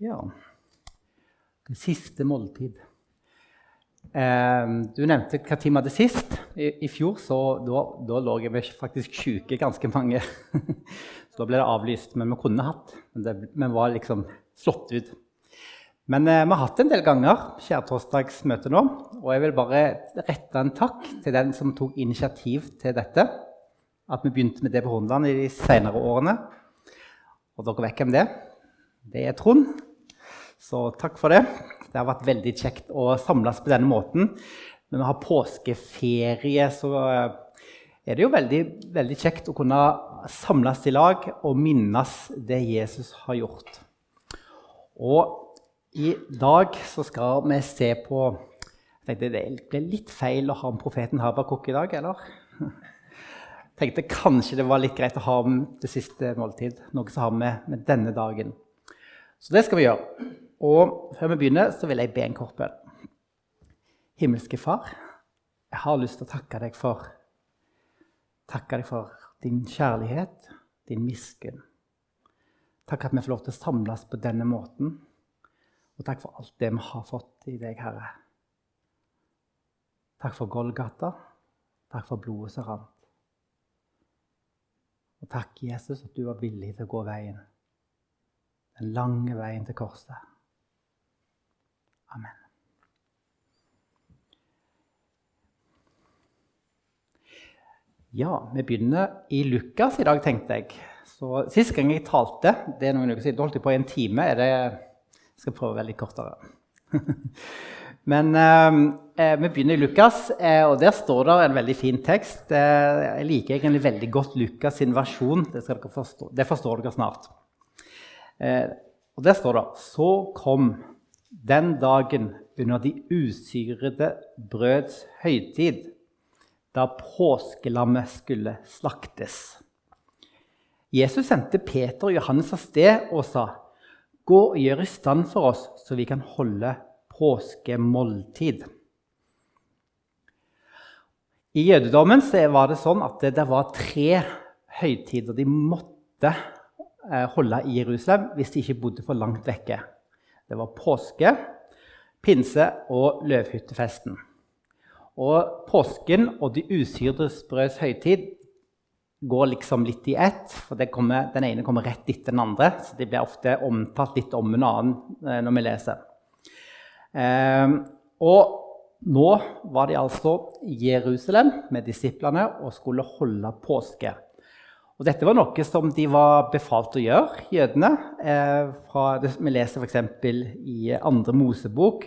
Ja Det siste måltid. Eh, du nevnte hva tid vi hadde sist. I, I, fjor så, da, da lå vi faktisk syke, ganske mange. så da ble det avlyst. Men vi kunne hatt. Men vi var liksom slått ut. Men eh, vi har hatt en del ganger skjærtorsdagsmøte nå. Og jeg vil bare rette en takk til den som tok initiativ til dette. At vi begynte med det på Hornland i de senere årene. Og dere vet hvem det er? Det er Trond. Så takk for det. Det har vært veldig kjekt å samles på denne måten. Når vi har påskeferie, så eh, er det jo veldig, veldig kjekt å kunne samles i lag og minnes det Jesus har gjort. Og i dag så skal vi se på jeg tenkte Det ble litt feil å ha med profeten Habakuk i dag, eller? Jeg tenkte kanskje det var litt greit å ha med det siste måltid. Noe som har med, med denne dagen. Så det skal vi gjøre. Og før vi begynner, så vil jeg be en kort bønn. Himmelske Far, jeg har lyst til å takke deg for Takke deg for din kjærlighet, din miskunn. Takk at vi får lov til å samles på denne måten. Og takk for alt det vi har fått i deg, Herre. Takk for Golgata. Takk for blodet som rant. Og takk, Jesus, at du var villig til å gå veien. Den lange veien til korset. Amen. Ja, vi begynner i Lukas i dag, tenkte jeg. Så Sist gang jeg talte, det er noen uker siden, holdt jeg på i en time. Det, jeg skal prøve veldig kortere. Men ehm, eh, vi begynner i Lukas, eh, og der står det en veldig fin tekst. Eh, jeg liker egentlig veldig godt Lukas sin versjon. Det, forstå, det forstår dere snart. Eh, og der står det Så kom den dagen under de usyrede brøds høytid, da påskelammet skulle slaktes. Jesus sendte Peter og Johannes av sted og sa, 'Gå og gjør i stand for oss, så vi kan holde påskemåltid'. I jødedommen var det sånn at det var tre høytider de måtte Eh, holde i Jerusalem hvis de ikke bodde for langt vekke. Det var påske, pinse og løvhyttefesten. Og påsken og de usyrede brøds høytid går liksom litt i ett. for kommer, Den ene kommer rett etter den andre, så de blir ofte omtalt litt om en annen eh, når vi leser. Eh, og nå var de altså i Jerusalem med disiplene og skulle holde påske. Og dette var noe som de var befalt å gjøre, jødene. Eh, fra, vi leser f.eks. i andre Mosebok.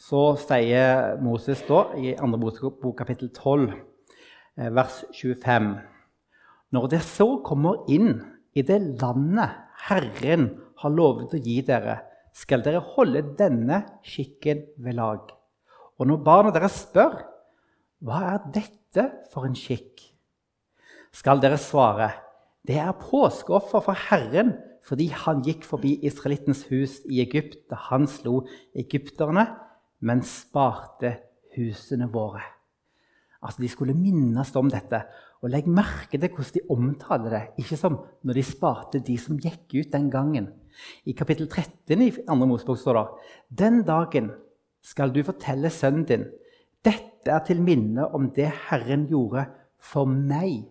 Så sier Moses da, i andre Mosebok kapittel 12, eh, vers 25 Når dere så kommer inn i det landet Herren har lovet å gi dere, skal dere holde denne skikken ved lag. Og når barna deres spør, hva er dette for en skikk, skal dere svare, det er påskeoffer for Herren fordi han gikk forbi israelittens hus i Egypt da han slo egypterne, men sparte husene våre. Altså, De skulle minnes om dette. Og legg merke til hvordan de omtaler det. Ikke som når de sparte de som gikk ut den gangen. I kapittel 13 i 2. Mosebok står det Den dagen skal du fortelle sønnen din dette er til minne om det Herren gjorde for meg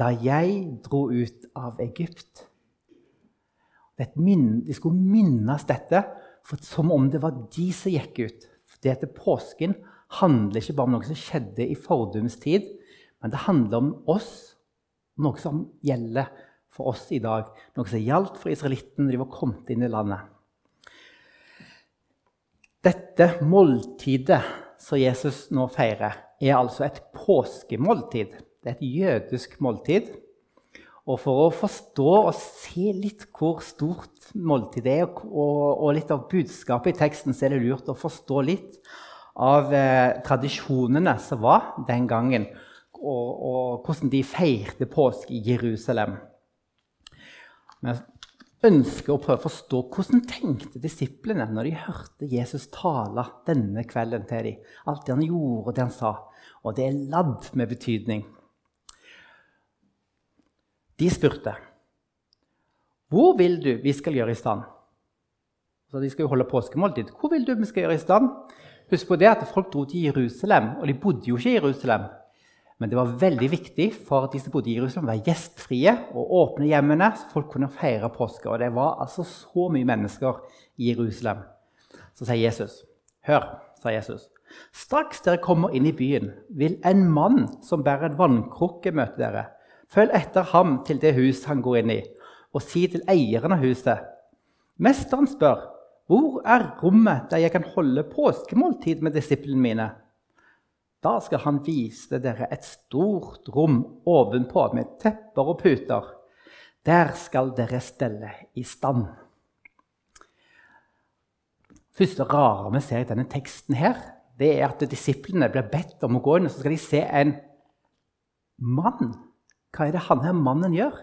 da jeg dro ut av Egypt. de skulle minnes dette som om det var de som gikk ut. For Det etter påsken handler ikke bare om noe som skjedde i fordums tid, men det handler om oss, noe som gjelder for oss i dag. Noe som gjaldt for israelittene da de var kommet inn i landet. Dette måltidet som Jesus nå feirer, er altså et påskemåltid. Det er et jødisk måltid. Og for å forstå og se litt hvor stort måltid det er, og, og litt av budskapet i teksten, så er det lurt å forstå litt av eh, tradisjonene som var den gangen, og, og hvordan de feirte påske i Jerusalem. Vi ønsker å prøve å forstå hvordan tenkte disiplene når de hørte Jesus tale denne kvelden til dem. Alt det han gjorde, og det han sa. Og det er ladd med betydning. De spurte, 'Hvor vil du vi skal gjøre i stand?' Så de skal jo holde påskemåltid. Hvor vil du vi skal gjøre i stand? Husk på det at folk dro til Jerusalem, og de bodde jo ikke i Jerusalem. Men det var veldig viktig for at de som bodde i Jerusalem, var gjestfrie og åpne hjemmene, så folk kunne feire påske. Og det var altså så mye mennesker i Jerusalem. Så sier Jesus, 'Hør', sa Jesus. 'Straks dere kommer inn i byen, vil en mann som bærer en vannkrukke, møte dere.' 'Følg etter ham til det hus han går inn i, og si til eieren av huset:" 'Mesteren spør:" Hvor er rommet der jeg kan holde påskemåltid med disiplene mine? Da skal han vise dere et stort rom ovenpå med tepper og puter. Der skal dere stelle i stand. første rare vi ser i denne teksten, her, det er at disiplene blir bedt om å gå inn og så skal de se en mann. Hva er det han her mannen gjør?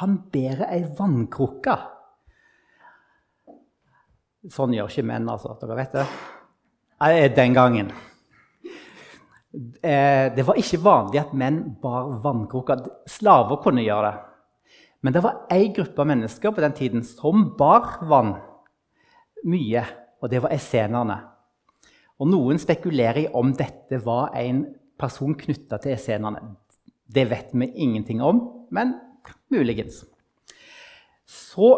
Han bærer ei vannkrukke. Sånn gjør ikke menn, altså. Dere vet det? Den gangen. Eh, det var ikke vanlig at menn bar vannkrukker. Slaver kunne gjøre det. Men det var én gruppe mennesker på den tiden som bar vann mye, og det var essenerne. Og Noen spekulerer i om dette var en person knytta til essenerne. Det vet vi ingenting om, men muligens. Så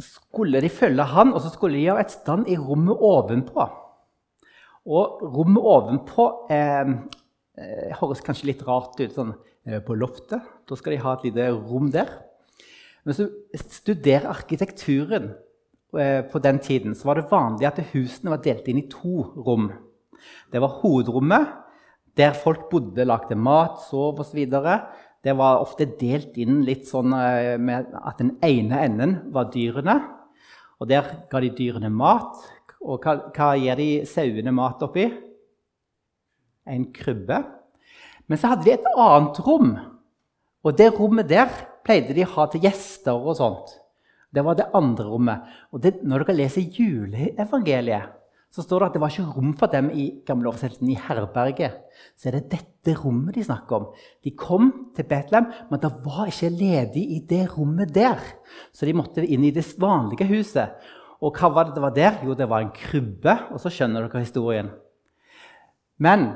skulle de følge han, og så skulle de gjøre et stand i rommet ovenpå. Og rommet ovenpå eh, eh, høres kanskje litt rart ut. sånn eh, På loftet. Da skal de ha et lite rom der. Men hvis du studerer arkitekturen eh, på den tiden, så var det vanlig at husene var delt inn i to rom. Det var hovedrommet, der folk bodde, lagde mat, sov osv. Det var ofte delt inn litt sånn eh, med at den ene enden var dyrene. Og Der ga de dyrene mat. Og hva, hva gir de sauene mat oppi? En krybbe. Men så hadde de et annet rom. Og det rommet der pleide de å ha til gjester og sånt. Det var det andre rommet. Og det, når dere leser juleevangeliet, så står det at det var ikke rom for dem i gamle oversettelsen i herberget. Så er det dette rommet de snakker om. De kom til Betlehem, men det var ikke ledig i det rommet der. Så de måtte inn i det vanlige huset. Og hva var det det var der? Jo, det var en krybbe. Og så skjønner dere historien. Men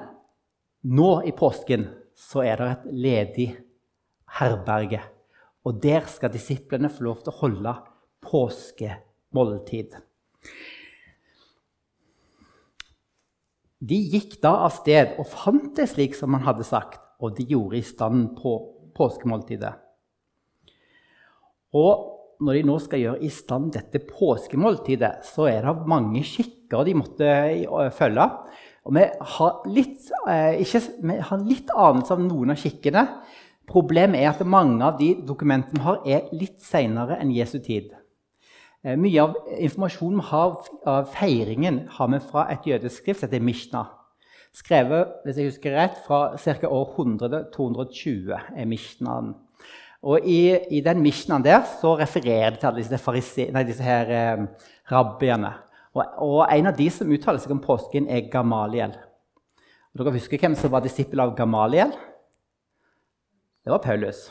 nå i påsken så er det et ledig herberge. Og der skal disiplene få lov til å holde påskemåltid. De gikk da av sted og fant det slik som han hadde sagt, og de gjorde i stand på påskemåltidet. Og når de nå skal gjøre i stand dette påskemåltidet, så er det mange skikker de måtte eh, følge. Og vi har litt, eh, ikke, vi har litt anelse av noen av skikkene. Problemet er at mange av de dokumentene vi har, er litt seinere enn Jesu tid. Eh, mye av informasjonen av feiringen, har vi fra et jødisk skrift som heter Mishna. Skrevet hvis jeg husker rett, fra ca. år 100-220 er Mishnaen. Og i, i den Mishnaen der så refererer det til alle disse, farise, nei, disse her, eh, rabbiene. Og, og, en av de som uttaler seg om påsken, er Gamaliel. Og dere husker hvem som var disippel av Gamaliel? Det var Paulus.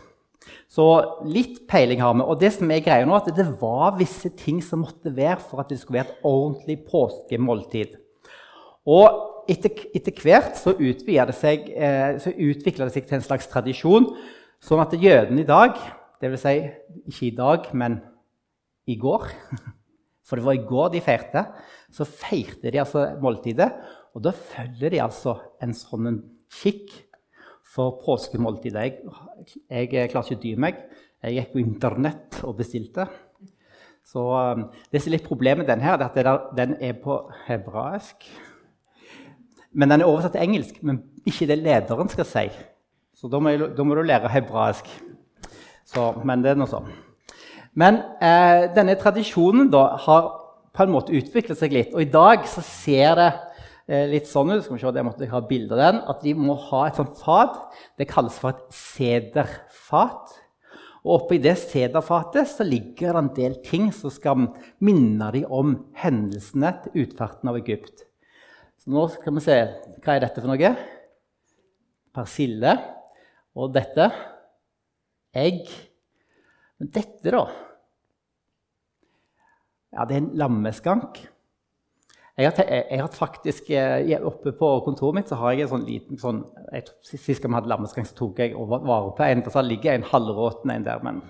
Så litt peiling har vi. Og det som er greia nå, at det var visse ting som måtte være for at det skulle være et ordentlig påskemåltid. Og etter, etter hvert så, det seg, eh, så utvikla det seg til en slags tradisjon, sånn at jødene i dag Dvs. Si, ikke i dag, men i går For det var i går de feirte. Så feirte de altså måltidet. Og da følger de altså en sånn skikk for påskemåltidet. Jeg, jeg klarer ikke å dy meg. Jeg gikk på Internett og bestilte. Så um, Det som er litt problemet med denne, her, er at den er på hebraisk. Men den er oversatt til engelsk, men ikke det lederen skal si. Så da må, jeg, da må du lære hebraisk. Så, men det er noe sånn. Men eh, denne tradisjonen da, har på en måte utviklet seg litt. Og i dag så ser det litt sånn ut. Skal vi se, jeg måtte ha bilde av den. At de må ha et sånt fat. Det kalles for et sederfat. Og oppi det sederfatet så ligger det en del ting som skal minne dem om hendelsene til utfarten av Egypt. Så nå skal vi se Hva er dette for noe? Persille. Og dette egg. Men dette, da Ja, det er en lammeskank. Jeg har, jeg har faktisk, eh, Oppe på kontoret mitt så har jeg en sånn liten sånn, jeg, Sist vi hadde lammeskank, så tok jeg vare på en. Så ligger en halvråten en der. men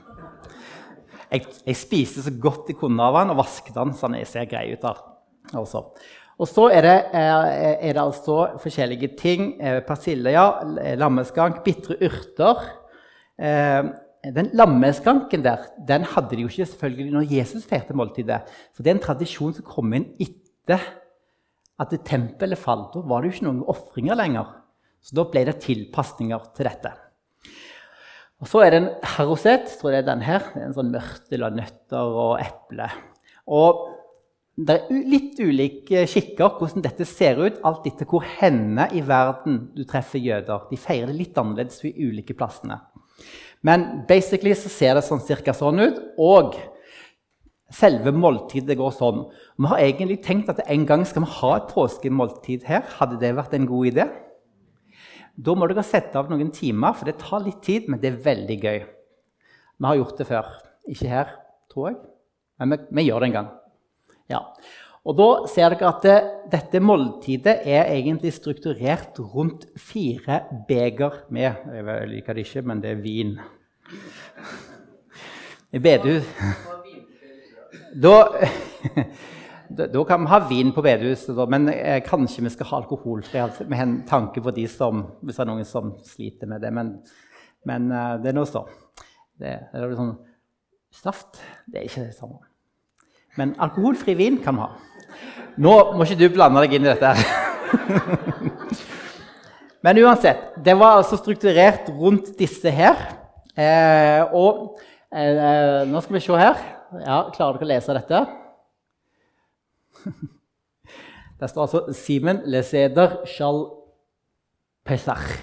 jeg, jeg, spiste så godt jeg kunne av den og vasket den så den ser grei ut. der. Også. Og så er det, er det, altså forskjellige ting. Persille, ja. Lammeskank, bitre urter. Den lammeskanken der den hadde de jo ikke selvfølgelig når Jesus feirte måltidet. For det er en tradisjon som kom inn etter at tempelet falt. Da var det jo ikke noen ofringer lenger. Så da ble det tilpasninger til dette. Og Så er det en haroset. tror det er den her. Det er en sånn mørtel og nøtter og eple. Og det er litt ulike skikker hvordan dette ser ut, alt etter hvor henne i verden du treffer jøder. De feirer det litt annerledes i ulike plassene. Men basically så ser det sånn cirka sånn ut. Og selve måltidet går sånn. Vi har egentlig tenkt at en gang skal vi ha et påskemåltid her. Hadde det vært en god idé? Da må dere sette av noen timer, for det tar litt tid, men det er veldig gøy. Vi har gjort det før. Ikke her, tror jeg, men vi, vi gjør det en gang. Ja. Og da ser dere at det, dette måltidet er egentlig strukturert rundt fire beger med Jeg liker det ikke, men det er vin. Bedehus da, da, kan vi ha vin på bedehuset, men eh, kanskje vi skal ha alkoholfri. Altså, med en tanke på de som, hvis det er noen som sliter med det. Men, men eh, det er nå så. Det, det er sånn Saft det er ikke det samme. Men alkoholfri vin kan vi ha. Nå må ikke du blande deg inn i dette. Men uansett, det var altså strukturert rundt disse her. Eh, og eh, nå skal vi se her. Ja, Klarer dere å lese dette? Der står altså 'Simen leseder shall pesach'.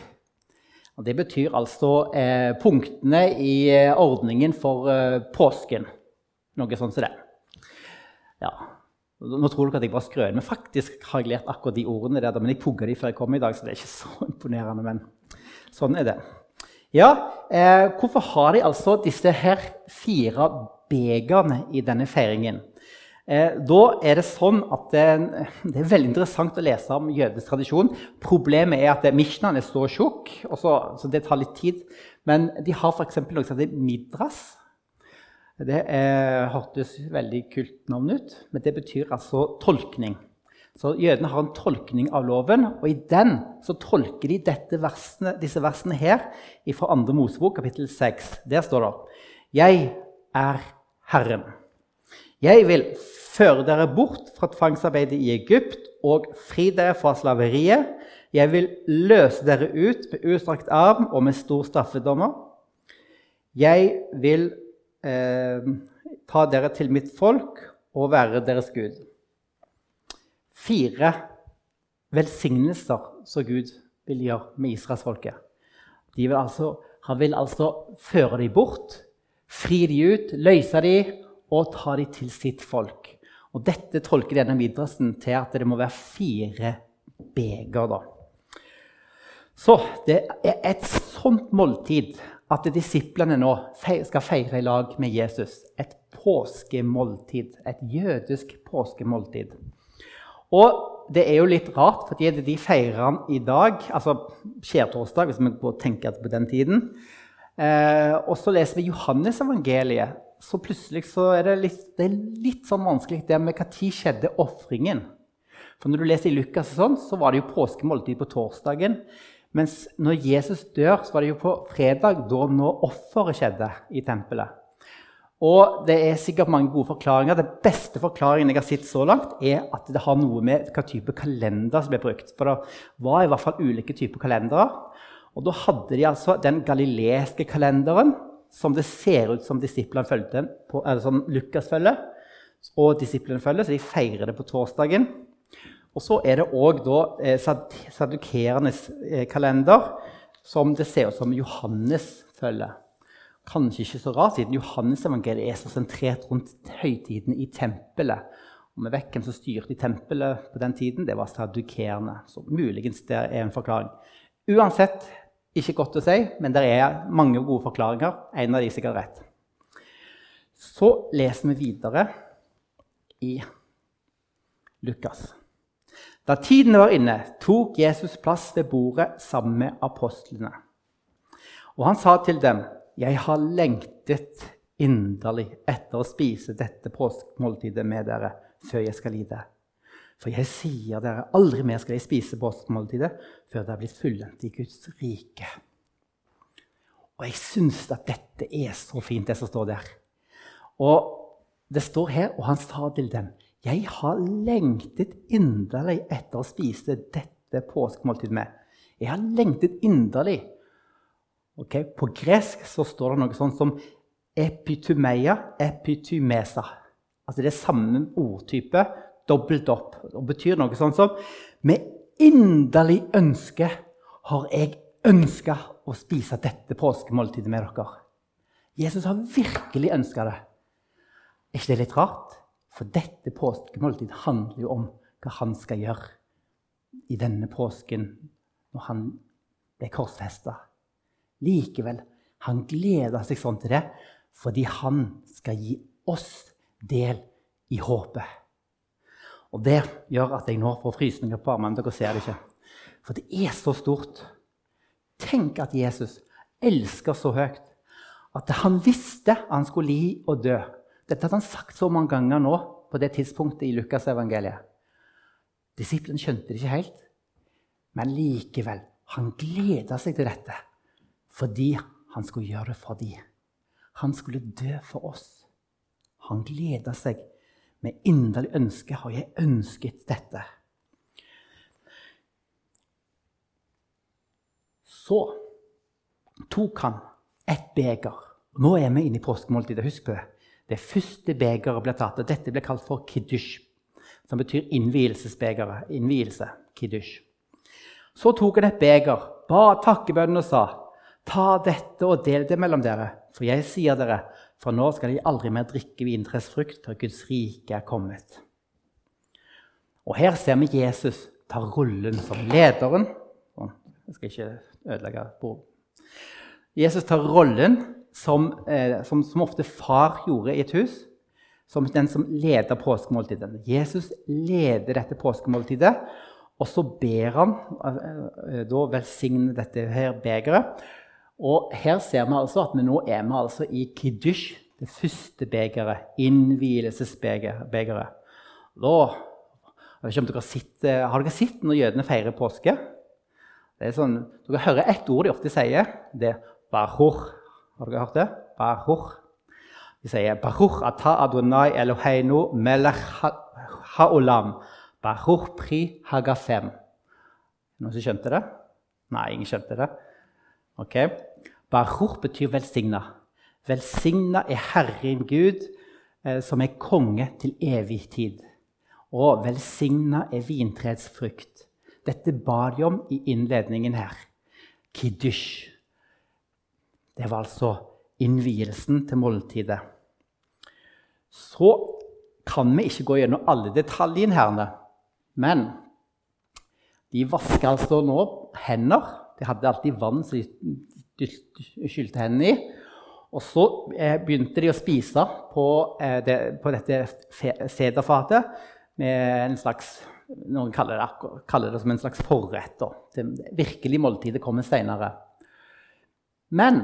Og det betyr altså eh, punktene i eh, ordningen for eh, påsken. Noe sånt som det. Ja. Nå tror dere at jeg bare skrøner, men faktisk har jeg lært akkurat de ordene der. Men jeg pugga de før jeg kom i dag, så det er ikke så imponerende. Men sånn er det. Ja, eh, Hvorfor har de altså disse her fire begerne i denne feiringen? Eh, da er det sånn at det, det, er veldig interessant å lese om jødisk tradisjon. Problemet er at Mishnaen er så tjukk, så, så det tar litt tid. Men de har f.eks. noe som heter midras. Det er, hørtes veldig kult navn ut, men det betyr altså tolkning. Så Jødene har en tolkning av loven, og i den så tolker de versene, disse versene her fra 2. Mosebok, kapittel 6. Der står det Jeg er Herren. Jeg vil føre dere bort fra tvangsarbeidet i Egypt og fri dere fra slaveriet. Jeg vil løse dere ut med utstrakt arm og med stor straffedommer. Jeg vil eh, ta dere til mitt folk og være deres Gud. Fire velsignelser som Gud vil gjøre med israelsfolket. Altså, han vil altså føre dem bort, fri de ut, løser de og tar de til sitt folk. Og Dette tolker denne midrasen til at det må være fire beger. da. Så det er et sånt måltid at disiplene nå skal feire i lag med Jesus. Et påskemåltid. Et jødisk påskemåltid. Og det er jo litt rart, for de feirer han i dag, altså skjærtorsdag, hvis vi tenker på den tiden. Eh, og så leser vi Johannes-evangeliet. Så plutselig så er det litt, det er litt sånn vanskelig det med når skjedde ofringen. For når du leser i Lukas, sånn, så var det jo påskemåltid på torsdagen. Mens når Jesus dør, så var det jo på fredag, da når offeret skjedde i tempelet. Og det er sikkert mange gode forklaringer. Den beste forklaringen jeg har sett så langt, er at det har noe med hva type kalender som ble brukt. For det var i hvert fall ulike typer kalendere. Og da hadde de altså den galileiske kalenderen, som det ser ut som disiplene følte, på, som Lukas følger, og disiplene følger, så de feirer det på torsdagen. Og så er det òg eh, eh, kalender, som det ser ut som Johannes følger. Kanskje ikke så rart, siden Johannes-evangeliet er så sentrert rundt høytiden i tempelet. Og vi vet hvem som styrte i tempelet på den tiden. Det var sadukerene. Så muligens det er en forklaring. Uansett, ikke godt å si, men det er mange gode forklaringer. En av de er sikkert rett. Så leser vi videre i Lukas. Da tiden var inne, tok Jesus plass ved bordet sammen med apostlene. Og han sa til dem, 'Jeg har lengtet inderlig etter å spise dette påskemåltidet med dere før jeg skal lide.' For jeg sier dere, aldri mer skal jeg spise påskemåltidet før det er blitt fullendt i Guds rike. Og jeg syns at dette er så fint, det som står der. Og det står her, og han sa til dem, 'Jeg har lengtet inderlig etter å spise dette påskemåltidet med.' Jeg har lengtet inderlig. Okay? På gresk så står det noe sånt som epitumeia, epitymesa. Altså det er samme ordtype, dobbelt opp. Og betyr noe sånt som Med inderlig ønske har jeg ønska å spise dette påskemåltidet med dere. Jesus har virkelig ønska det. Er ikke det litt rart? For dette påskemåltidet handler jo om hva han skal gjøre i denne påsken når han ble korsfesta. Likevel, han gleder seg sånn til det fordi han skal gi oss del i håpet. Og det gjør at jeg nå får frysninger på armene. Dere ser det ikke. For det er så stort. Tenk at Jesus elsker så høyt at han visste han skulle li og dø. Dette hadde han sagt så mange ganger nå på det tidspunktet i Lukasevangeliet. Disiplene skjønte det ikke helt, men likevel. Han gleda seg til dette fordi han skulle gjøre det for dem. Han skulle dø for oss. Han gleda seg. Med inderlig ønske har jeg ønsket dette. Så tok han et beger. Nå er vi inne i påskemåltidet. Husk på det. Det første begeret ble tatt. og Dette ble kalt for kiddush, som betyr innvielsesbegeret. Innvielse. Kiddush. Så tok han et beger, ba takkebønnen og sa.: Ta dette og del det mellom dere, for jeg sier dere, fra nå skal de aldri mer drikke vintresfrukt før Guds rike er kommet. Og her ser vi Jesus ta rollen som lederen. Jeg skal ikke ødelegge bordet. Jesus tar rollen som, eh, som, som, ofte far gjorde i et hus, som den som leder påskemåltidet. Jesus leder dette påskemåltidet, og så ber han eh, da velsigne dette her begeret. Og her ser vi altså at vi nå er vi altså i kiddush, det første begeret. Innvielsesbegeret. Da jeg vet ikke om dere sitter, Har dere sett når jødene feirer påske? Det er sånn, dere hører ett ord de ofte sier. Det er 'bahur'. Har dere hørt det? Bahur. De sier 'Bahur ata Adonai Eloheinu melech haolam. Bahur pri hagafem. Noen som skjønte det? Nei, ingen skjønte det. Ok. Baruch betyr velsigna. Velsigna er Herren Gud, eh, som er konge til evig tid. Og velsigna er vintreets frukt. Dette ba de om i innledningen her. Kiddush. Det var altså innvielsen til måltidet. Så kan vi ikke gå gjennom alle detaljene her, men de vasker altså nå hender. De hadde alltid vann så de skylte hendene i. Og så eh, begynte de å spise på, eh, det, på dette sederfatet med en slags Noen kaller det, kaller det som en slags forrett. Det virkelige måltidet kommer seinere. Men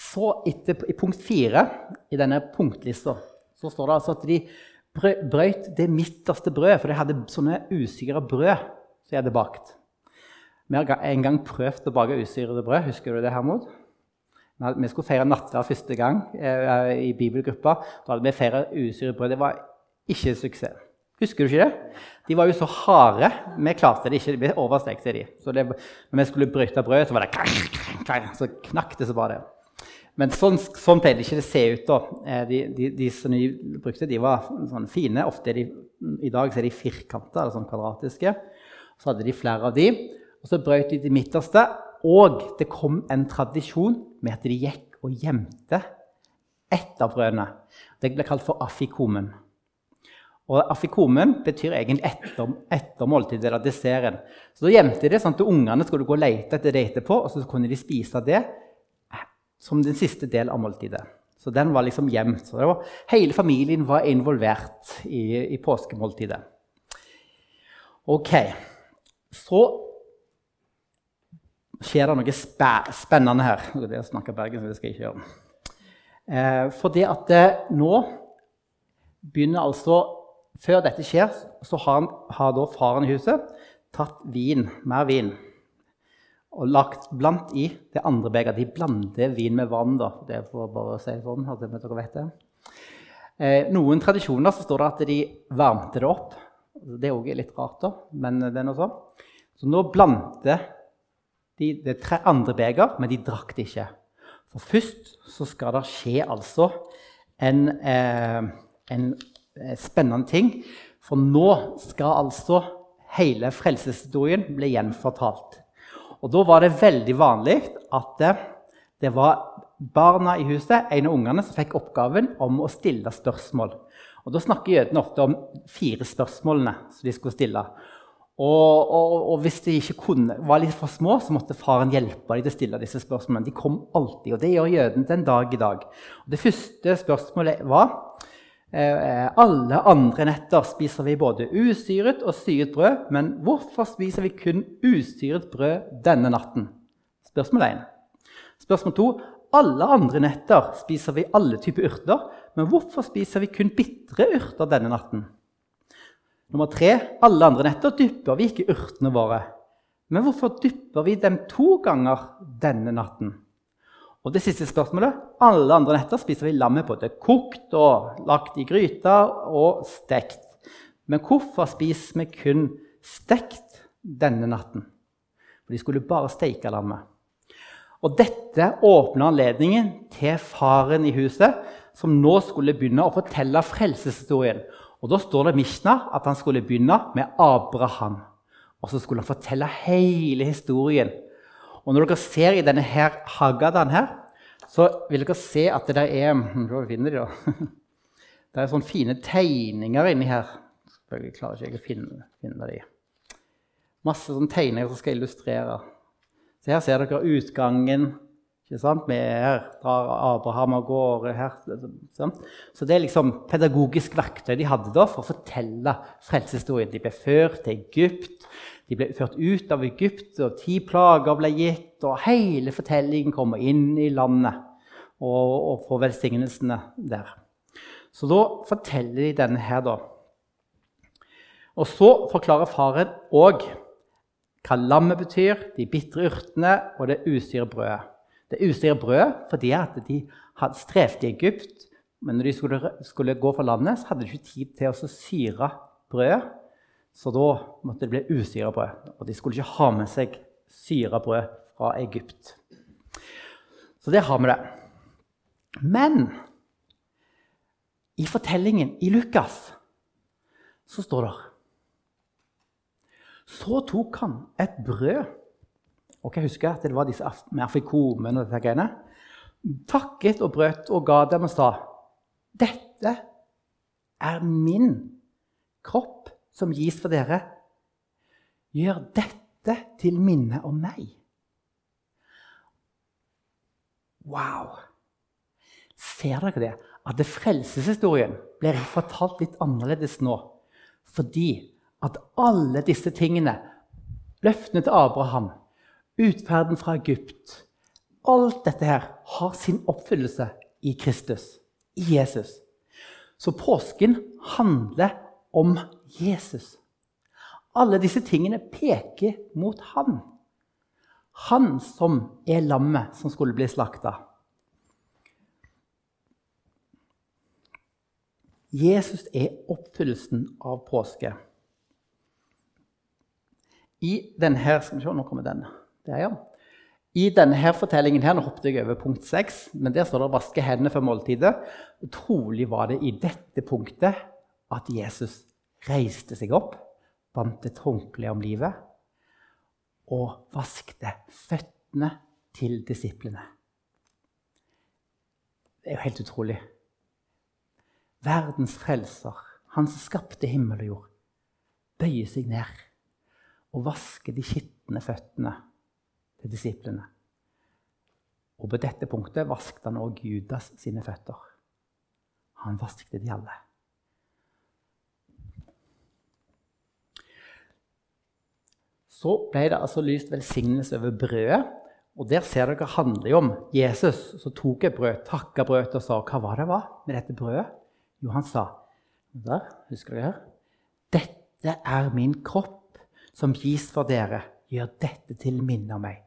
så etter, i punkt fire i denne punktlista så står det altså at de brøyt det midterste brødet, for de hadde sånne usikre brød som de hadde bakt. Vi har en gang prøvd å bake usyrede brød. Husker du det, Hermod? Vi skulle feire nattverd første gang eh, i bibelgruppa. Da hadde vi feira usyret brød. Det var ikke suksess. Husker du ikke det? De var jo så harde. Vi klarte det ikke. Vi overstekte de. Så det, når vi skulle bryte brød, så var det klang, klang, så knakk det så bare. Men sånn, sånn pleide ikke å se ut. da. Eh, de, de, de, som vi brukte, de var sånn fine. Ofte de, I dag er de firkanta eller sånn kvadratiske. Så hadde de flere av de. Og så brøt de det midterste. Og det kom en tradisjon med at de gikk og gjemte ett av brødene. Det ble kalt for afikomen. Og Afikomen betyr egentlig etter, etter måltidet eller desserten. Så da gjemte de det sånn at ungene skulle gå og lete etter det etterpå, og så kunne de spise det som den siste del av måltidet. Så den var liksom gjemt. Var, hele familien var involvert i, i påskemåltidet. Ok, så skjer det noe spe spennende her. Det å snakke bergen, det skal jeg ikke gjøre. Eh, for det at det, nå begynner altså Før dette skjer, så har, har da faren i huset tatt vin, mer vin og lagt blant i det andre begeret. De blander vin med vann. da. Det for bare si sånn. at dere vet det. Eh, noen tradisjoner så står det at de varmte det opp. Det er òg litt rart, da, men det er noe sånn. Så nå blandte de det tre andre beger, men de drakk det ikke. For først så skal det skje altså en, eh, en eh, spennende ting. For nå skal altså hele frelseshistorien bli gjenfortalt. Og Da var det veldig vanlig at det, det var barna i huset, en av ungene, som fikk oppgaven om å stille spørsmål. Og Da snakker jødene ofte om fire spørsmålene som de skulle stille. Og, og, og, hvis de ikke kunne, var litt for små, så måtte faren hjelpe dem til å stille disse spørsmålene. De kom alltid, og det gjør jødene den dag i dag. Og det første spørsmålet var Eh, alle andre netter spiser vi både usyret og syret brød, men hvorfor spiser vi kun usyret brød denne natten? Spørsmål 1. Spørsmål 2. Alle andre netter spiser vi alle typer urter, men hvorfor spiser vi kun bitre urter denne natten? Nummer 3. Alle andre netter dypper vi ikke urtene våre, men hvorfor dypper vi dem to ganger denne natten? Og det siste spørsmålet Alle andre netter spiser vi lammet både kokt og lagt i gryta og stekt. Men hvorfor spiser vi kun stekt denne natten? For de skulle bare steike lammet. Og dette åpna anledningen til faren i huset, som nå skulle begynne å fortelle frelseshistorien. Og Da står det i Mishna at han skulle begynne med Abraham. Og så skulle han fortelle hele historien og når dere ser i denne her Haggadaen her, så vil dere se at det der er Hvor finner de, da? Det er sånne fine tegninger inni her. Selvfølgelig klarer ikke jeg å finne, finne de. Masse sånne tegninger som skal illustrere. Så her ser dere utgangen. Ikke sant? Med her drar Abraham av gårde. her. Sant? Så det er liksom pedagogisk verktøy de hadde da for å fortelle frelseshistorien. De ble ført til Egypt. De ble ført ut av Egypt, og ti plager ble gitt. Og hele fortellingen kommer inn i landet og, og får velsignelsene der. Så da forteller de denne her, da. Og så forklarer faren òg hva lammet betyr, de bitre urtene og det usyre brødet. Det usyre brødet fordi at de hadde strevd i Egypt, men når de skulle, skulle gå for landet, så hadde de ikke tid til å syre brødet. Så da måtte det bli usyra brød. Og de skulle ikke ha med seg syra brød fra Egypt. Så der har vi det. Men i fortellingen i Lukas så står det Så tok han et brød og jeg husker at det var disse med afikomen og disse greiene. Takket og brøt og ga dem og sa Dette er min kropp som gis for dere, gjør dette til minne om meg. Wow! Ser dere det? At det frelseshistorien blir fortalt litt annerledes nå. Fordi at alle disse tingene, løftene til Abraham, utferden fra Egypt Alt dette her har sin oppfyllelse i Kristus, i Jesus. Så påsken handler om Jesus. Alle disse tingene peker mot han. Han som er lammet som skulle bli slakta. Jesus er oppfyllelsen av påske. I denne her, skal vi se, nå kommer den. Der, ja. I denne her fortellingen her, nå hoppet jeg over punkt 6, men der står det 'vaske hendene før måltidet'. Trolig var det i dette punktet at Jesus reiste seg opp, bandt et håndkle om livet og vaskte føttene til disiplene. Det er jo helt utrolig. Verdens frelser, han som skapte himmel og jord, bøyer seg ned og vasker de skitne føttene til disiplene. Og på dette punktet vasket han òg Judas sine føtter. Han vasket de alle. Så ble det altså lyst velsignelse over brødet. Og der ser dere handler om Jesus som tok et brød, takka brødet og sa hva var det var med dette brødet? Jo, han sa der, husker dere her? Dette er min kropp som gis for dere. Gjør dette til minne om meg.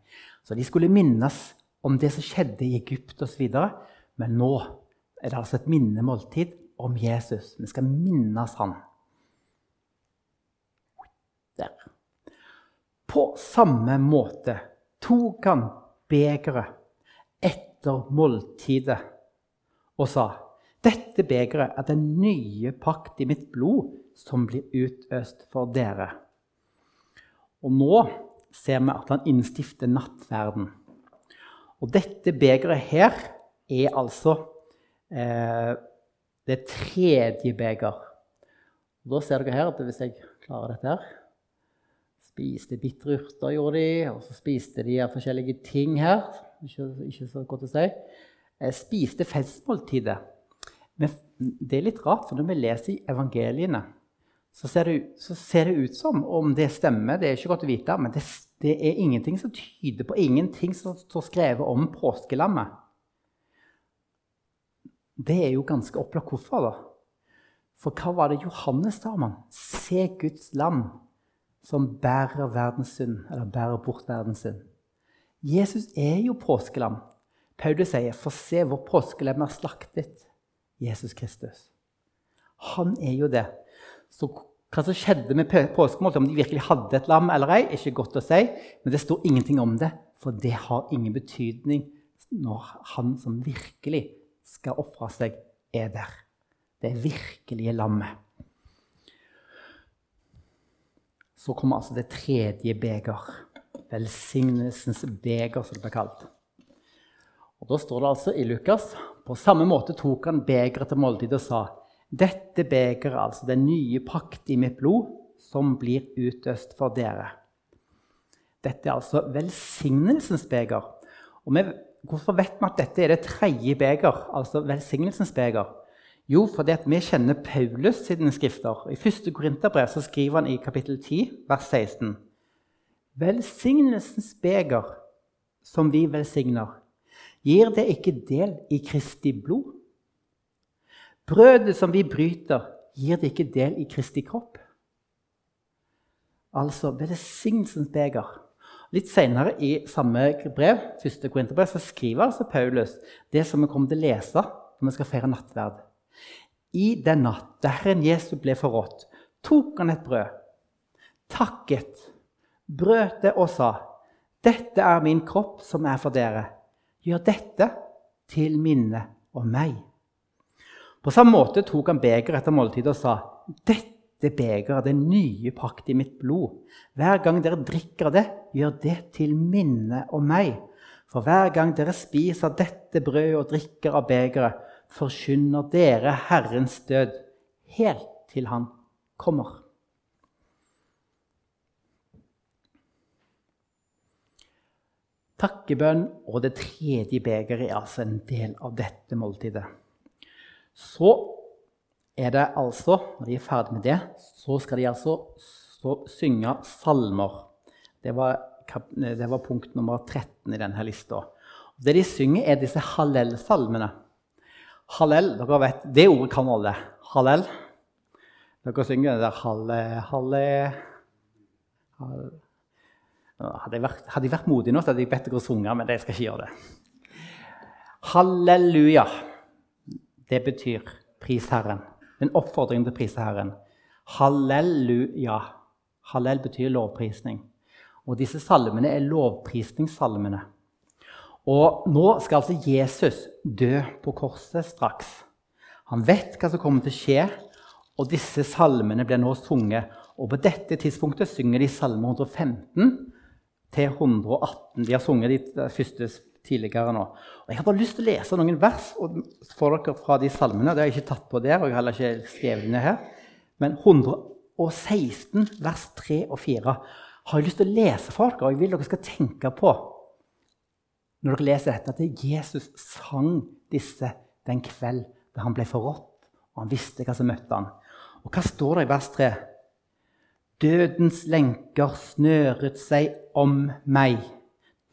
Så de skulle minnes om det som skjedde i Egypt osv. Men nå er det altså et minnemåltid om Jesus. Vi skal minnes han. Der. På samme måte tok han begeret etter måltidet og sa dette begeret er den nye pakt i mitt blod som blir utøst for dere. Og nå ser vi at han innstifter nattverden. Og dette begeret her er altså eh, det tredje beger. Og da ser dere her at hvis jeg klarer dette her Spiste bitre urter, gjorde de. Og så spiste de her forskjellige ting her. Ikke, ikke, så godt å si. Jeg spiste festmåltidet. Men det er litt rart, for når vi leser i evangeliene, så ser, det, så ser det ut som om det stemmer. Det er ikke godt å vite, men det, det er ingenting som tyder på ingenting som står skrevet om påskelammet. Det er jo ganske opplagt hvorfor. da. For hva var det Johannes sa om han? Se Guds lam som bærer verdens synd, eller bærer bort verdens synd. Jesus er jo påskelam. Paulus sier, 'For se, vår påskelam er slaktet.' Jesus Kristus. Han er jo det. Så hva som skjedde med påskemålet, om de virkelig hadde et lam eller ei, er ikke godt å si, men det står ingenting om det, for det har ingen betydning når han som virkelig skal ofre seg, er der. Det virkelige lammet. så kommer altså det tredje beger. Velsignelsens beger, som det blir kalt. Og Da står det altså i Lukas på samme måte tok han begeret til måltid og sa dette begeret, altså den nye pakt i mitt blod, som blir utøst for dere. Dette er altså velsignelsens beger. Og vi, hvorfor vet vi at dette er det tredje beger, altså velsignelsens beger? Jo, fordi vi kjenner Paulus sine skrifter. I 1. Korinterbrev skriver han i kapittel 10, vers 16.: Velsignelsens beger, som vi velsigner, gir det ikke del i Kristi blod? Brødet som vi bryter, gir det ikke del i Kristi kropp? Altså velsignelsens beger. Litt senere i samme brev, 1. Korinterbrev, så skriver altså Paulus det som vi kommer til å lese når vi skal feire nattverd. I den natt da Herren Jesus ble forrådt, tok han et brød, takket, brøt det og sa, 'Dette er min kropp, som er for dere. Gjør dette til minne om meg.' På samme måte tok han begeret etter måltidet og sa, 'Dette begeret er den nye pakt i mitt blod.' 'Hver gang dere drikker det, gjør det til minne om meg.' For hver gang dere spiser dette brødet og drikker av begeret, forkynner dere Herrens død helt til Han kommer. Takkebønn og det tredje begeret er altså en del av dette måltidet. Så er det altså, når de er ferdig med det, så skal de altså synge salmer. Det var, det var, punkt nummer 13 i denne lista. Det de synger, er disse hallel-salmene. Hallel, dere vet, Det ordet kan alle. Hallel. Dere synger det der halle, halle, halle. Hadde jeg, vært, hadde jeg vært modig nå, så hadde jeg bedt dere synge, men jeg skal ikke gjøre det. Halleluja. Det betyr 'pris Herren'. En oppfordring til å prise Herren. Halleluja. Hallel betyr lovprisning. Og disse salmene er lovprisningssalmene. Og nå skal altså Jesus dø på korset straks. Han vet hva som kommer til å skje, og disse salmene blir nå sunget. Og på dette tidspunktet synger de salme 115 til 118. De har sunget de første tidligere nå. Og Jeg har bare lyst til å lese noen vers for dere fra de salmene. Det har jeg ikke tatt på der, og jeg har heller ikke skrevet ned her. Men 116, vers 3 og 4 har jeg lyst til å lese for dere, og jeg vil dere skal tenke på når dere leser dette, at Jesus sang disse den kveld da han ble forrådt, og han visste hva som møtte han. Og hva står det i vers 3? Dødens lenker snøret seg om meg.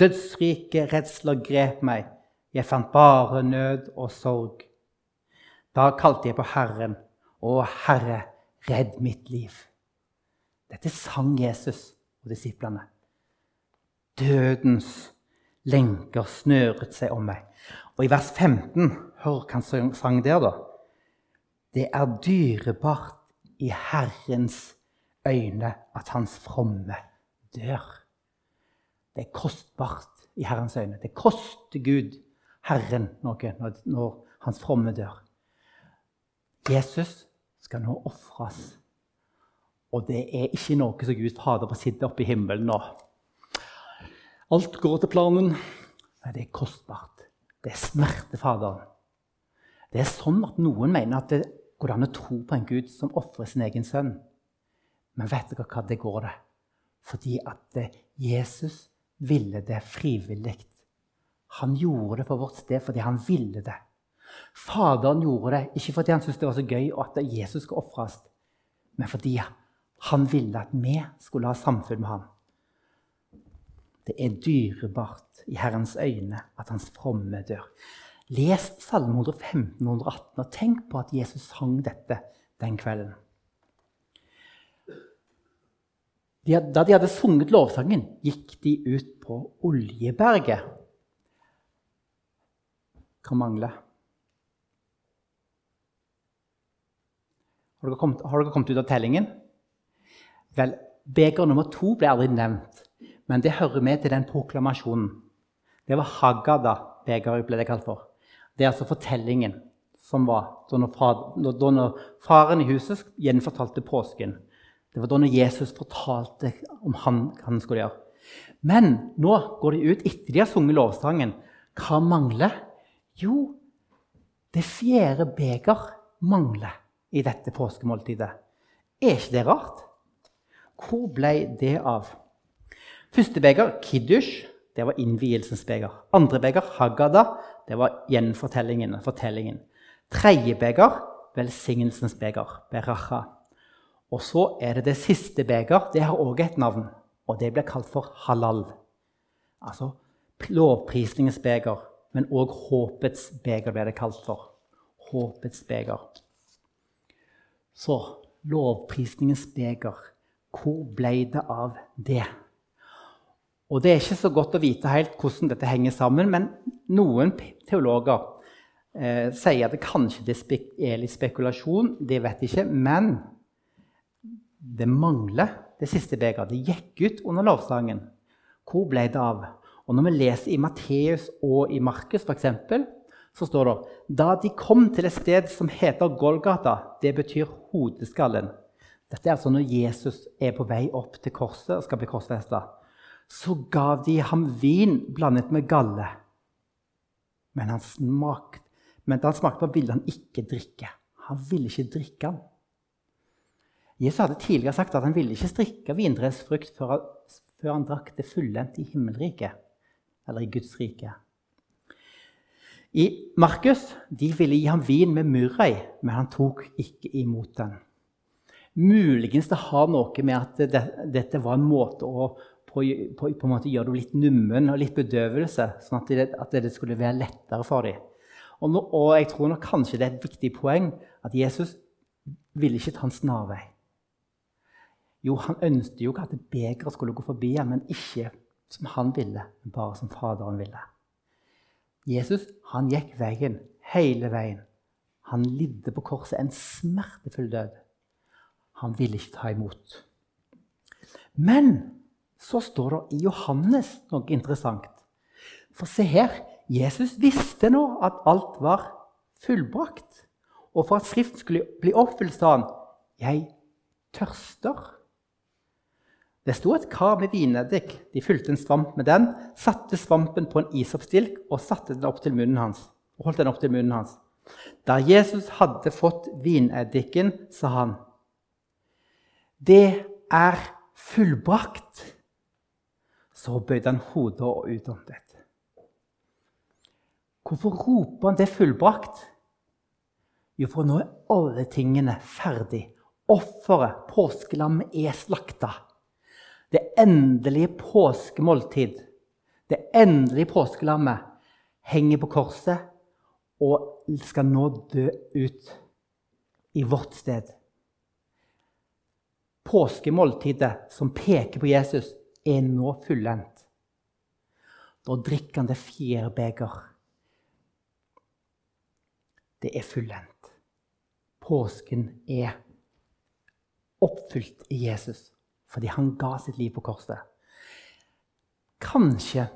Dødsrike redsler grep meg. Jeg fant bare nød og sorg. Da kalte jeg på Herren. Å, Herre, redd mitt liv. Dette sang Jesus og disiplene. Dødens lenker snøret seg om meg. Og i vers 15, hør hva han sang der, da. Det er dyrebart i Herrens øyne at hans fromme dør. Det er kostbart i Herrens øyne. Det koster Gud, Herren, noe når, når hans fromme dør. Jesus skal nå ofres. Og det er ikke noe som Gud Fader på sitte oppe i himmelen nå. Alt går til planen. Nei, det er kostbart. Det er smertefaderen. Det er sånn at noen mener at det går an å tro på en Gud som ofrer sin egen sønn. Men vet dere hva det går det? Fordi at Jesus ville det frivillig. Han gjorde det for vårt sted fordi han ville det. Faderen gjorde det ikke fordi han syntes det var så gøy og at Jesus skulle ofres, men fordi han ville at vi skulle ha samfunn med ham. Det er dyrebart i Herrens øyne at hans fromme dør. Les Salme 115 118 og tenk på at Jesus sang dette den kvelden. Da de hadde sunget lovsangen, gikk de ut på Oljeberget. Hva mangler? Har dere, kommet, har dere kommet ut av tellingen? Vel, Beger nummer to ble aldri nevnt, men det hører med til den proklamasjonen. Det var Haggadah-begeret ble det kalt for. Det er altså fortellingen som var da når faren i huset gjenfortalte påsken. Det var da Jesus fortalte om han, hva han skulle gjøre. Men nå går de ut etter de har sunget lovsangen. Hva mangler? Jo, det fjerde beger mangler i dette påskemåltidet. Er ikke det rart? Hvor ble det av? Første beger, kiddush, det var innvielsens beger. Andre beger, hagada, det var gjenfortellingen. fortellingen. Tredje beger, velsignelsens beger, beracha. Og så er det det siste beger. Det har òg et navn, og det blir kalt for halal. Altså lovprisningens beger, men òg håpets beger blir det kalt for. Håpets beger. Så lovprisningens beger, hvor ble det av det? Og Det er ikke så godt å vite helt hvordan dette henger sammen, men noen teologer eh, sier at det kanskje det er litt spekulasjon. Det vet jeg ikke. Men det mangler det siste begeret. Det gikk ut under lovsangen. Hvor ble det av? Og Når vi leser i Matteus og i Markus f.eks., så står det da de kom til et sted som heter Golgata, det betyr hodeskallen. Dette er altså når Jesus er på vei opp til korset og skal bli korsfesta. Så gav de ham vin blandet med galle. Men, han smakt, men da han smakte på, ville han ikke drikke. Han ville ikke drikke den. Jesus hadde tidligere sagt at han ville ikke strikke vindresfrukt før, før han drakk det fullendt i himmelriket, eller i Guds rike. I Markus de ville gi ham vin med myrra i, men han tok ikke imot den. Muligens det har noe med at det, dette var en måte å på, på, på måte gjøre det litt nummen og litt bedøvelse, sånn at det, at det skulle være lettere for dem. Og, nå, og, jeg tror nok kanskje det er et viktig poeng at Jesus ville ikke ta en snarvei. Jo, han ønsket jo ikke at begeret skulle gå forbi ham, men ikke som han ville, men bare som Faderen ville. Jesus han gikk veien hele veien. Han lidde på korset en smertefull død. Han ville ikke ta imot. Men så står det i Johannes noe interessant. For se her, Jesus visste nå at alt var fullbrakt. Og for at Skriften skulle bli oppfylt, sa han, 'Jeg tørster'. Det sto et kar med vineddik. De fylte en svamp med den, satte svampen på en isoppstilk og satte den opp til munnen hans. og holdt den opp til munnen hans. Da Jesus hadde fått vineddiken, sa han, 'Det er fullbrakt.' Så bøyde han hodet og utåndet. Hvorfor roper han det fullbrakt? Jo, for nå er alle tingene ferdig. Offeret, påskelammet, er slakta. Det endelige påskemåltid, det endelige påskelammet, henger på korset og skal nå dø ut i vårt sted. Påskemåltidet som peker på Jesus, er nå fullendt. Da drikker han det fjerde beger. Det er fullendt. Påsken er oppfylt i Jesus fordi han ga sitt liv på korset. Kanskje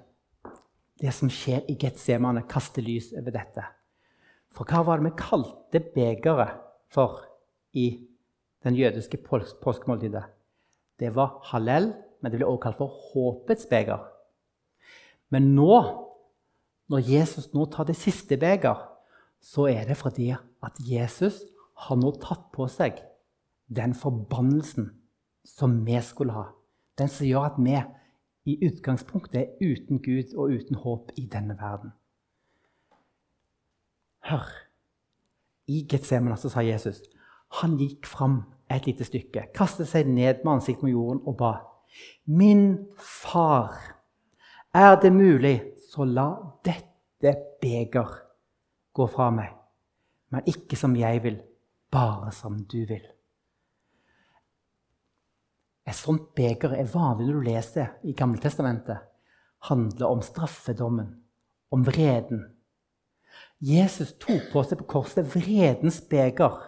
det som skjer i Getsemane, kaster lys over dette. For hva var det vi kalte begeret for i den jødiske påskemåltidet? Det var hallel, men det ble også kalt for håpets beger. Men nå, når Jesus nå tar det siste beger, så er det fordi at Jesus har nå tatt på seg den forbannelsen som vi skulle ha. Den som gjør at vi i utgangspunktet er uten Gud og uten håp i denne verden. Hør. I Getsemane sa Jesus Han gikk fram et lite stykke, kastet seg ned med ansiktet mot jorden og ba. Min far, er det mulig, så la dette beger gå fra meg. Men ikke som jeg vil, bare som du vil. Et sånt beger er vanlig når du leser i Gammeltestamentet. handler om straffedommen, om vreden. Jesus tok på seg på korset vredens beger,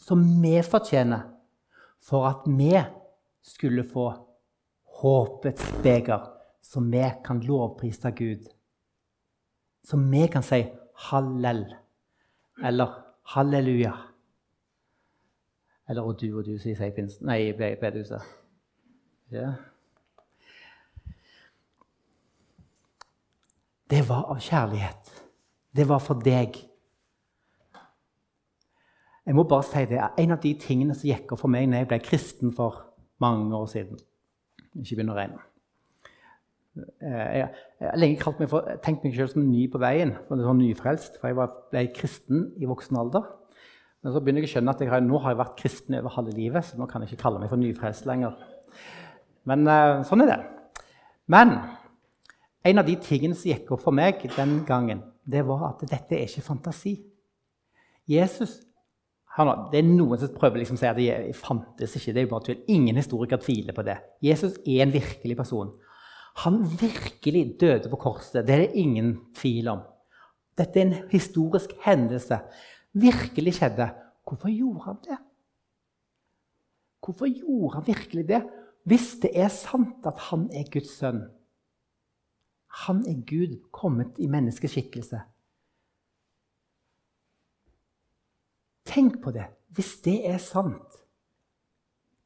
som vi fortjener, for at vi skulle få håpets beger, som vi kan lovprise Gud. Som vi kan si hallel, eller halleluja. Eller og du og du, sier pinsen. Nei, bedehuset. Ja. Det var av kjærlighet. Det var for deg. Jeg må bare si det, En av de tingene som gikk opp for meg når jeg ble kristen for mange år siden Ikke begynn å regne. Eh, jeg har lenge kalt meg for, tenkt meg selv som ny på veien, for sånn nyfrelst, for jeg ble kristen i voksen alder. Men så begynner jeg å skjønne at har, nå har jeg vært kristen over halve livet, så nå kan jeg ikke kalle meg for nyfrelst lenger. Men uh, sånn er det. Men en av de tingene som gikk opp for meg den gangen, det var at dette er ikke fantasi. Jesus Det er noen som prøver liksom å si at det fantes ikke. Det er jo bare tull. Ingen historiker tviler på det. Jesus er en virkelig person. Han virkelig døde på korset. Det er det ingen tvil om. Dette er en historisk hendelse. Virkelig skjedde. Hvorfor gjorde han det? Hvorfor gjorde han virkelig det? Hvis det er sant at han er Guds sønn Han er Gud kommet i menneskeskikkelse. Tenk på det. Hvis det er sant,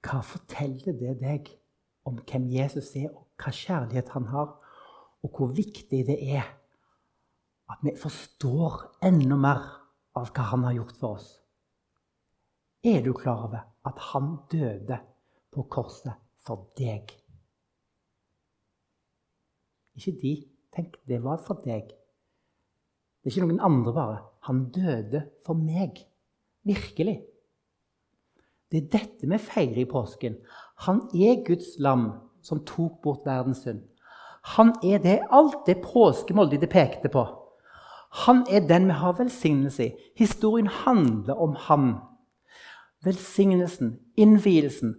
hva forteller det deg om hvem Jesus er, og hva kjærlighet han har, og hvor viktig det er at vi forstår enda mer av hva han har gjort for oss? Er du klar over at han døde på korset for deg. Ikke de. Tenk, det var for deg. Det er ikke noen andre bare. Han døde for meg. Virkelig. Det er dette vi feirer i påsken. Han er Guds lam som tok bort verdens synd. Han er det alt det påskemåltidet pekte på. Han er den vi har velsignelse i. Historien handler om ham. Velsignelsen, innvielsen,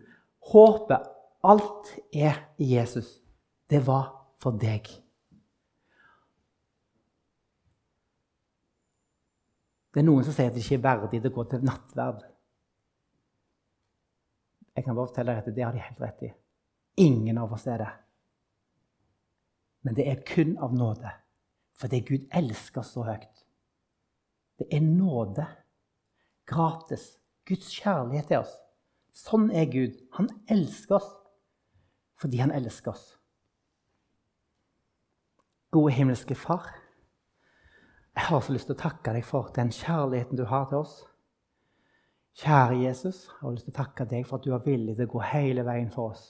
håpet, Alt er i Jesus. Det var for deg. Det er noen som sier at det ikke er verdig å gå til nattverd. Jeg kan bare fortelle deg at det har de helt rett i. Ingen av oss er det. Men det er kun av nåde, fordi Gud elsker så høyt. Det er nåde. Gratis. Guds kjærlighet til oss. Sånn er Gud. Han elsker oss fordi han elsker oss. Gode himmelske Far, jeg har så lyst til å takke deg for den kjærligheten du har til oss. Kjære Jesus, jeg har lyst til å takke deg for at du er villig til å gå hele veien for oss.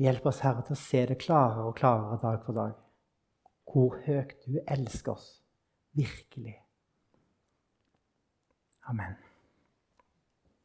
Hjelp oss, Herre, til å se det klarere og klarere dag for dag. Hvor høyt du elsker oss. Virkelig. Amen.